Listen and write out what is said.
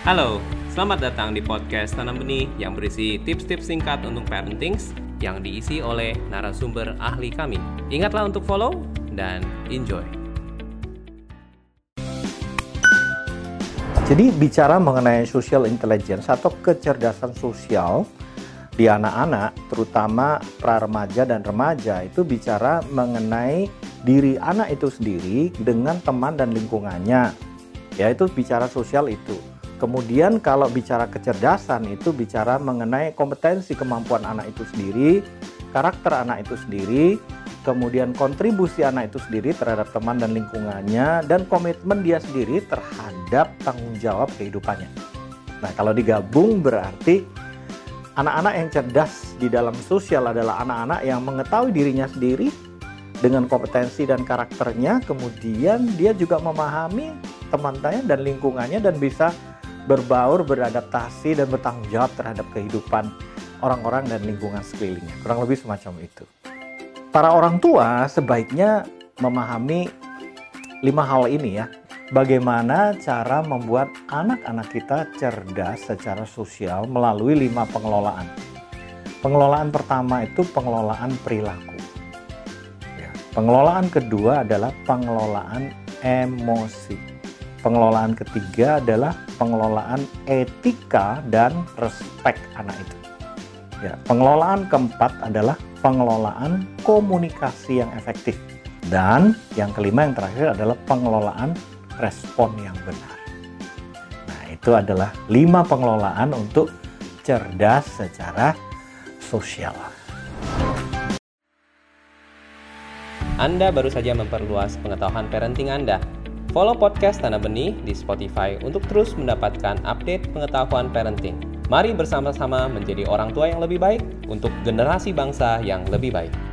Halo, selamat datang di podcast Tanam Benih yang berisi tips-tips singkat untuk parenting yang diisi oleh narasumber ahli kami. Ingatlah untuk follow dan enjoy. Jadi bicara mengenai social intelligence atau kecerdasan sosial di anak-anak, terutama pra remaja dan remaja itu bicara mengenai diri anak itu sendiri dengan teman dan lingkungannya. Ya itu bicara sosial itu. Kemudian kalau bicara kecerdasan itu bicara mengenai kompetensi kemampuan anak itu sendiri, karakter anak itu sendiri, kemudian kontribusi anak itu sendiri terhadap teman dan lingkungannya, dan komitmen dia sendiri terhadap tanggung jawab kehidupannya. Nah kalau digabung berarti anak-anak yang cerdas di dalam sosial adalah anak-anak yang mengetahui dirinya sendiri dengan kompetensi dan karakternya, kemudian dia juga memahami teman-temannya dan lingkungannya dan bisa berbaur, beradaptasi, dan bertanggung jawab terhadap kehidupan orang-orang dan lingkungan sekelilingnya. Kurang lebih semacam itu. Para orang tua sebaiknya memahami lima hal ini ya. Bagaimana cara membuat anak-anak kita cerdas secara sosial melalui lima pengelolaan. Pengelolaan pertama itu pengelolaan perilaku. Ya. Pengelolaan kedua adalah pengelolaan emosi. Pengelolaan ketiga adalah pengelolaan etika dan respek anak itu. Ya, pengelolaan keempat adalah pengelolaan komunikasi yang efektif. Dan yang kelima yang terakhir adalah pengelolaan respon yang benar. Nah, itu adalah lima pengelolaan untuk cerdas secara sosial. Anda baru saja memperluas pengetahuan parenting Anda. Follow podcast Tanah Benih di Spotify untuk terus mendapatkan update pengetahuan parenting. Mari bersama-sama menjadi orang tua yang lebih baik untuk generasi bangsa yang lebih baik.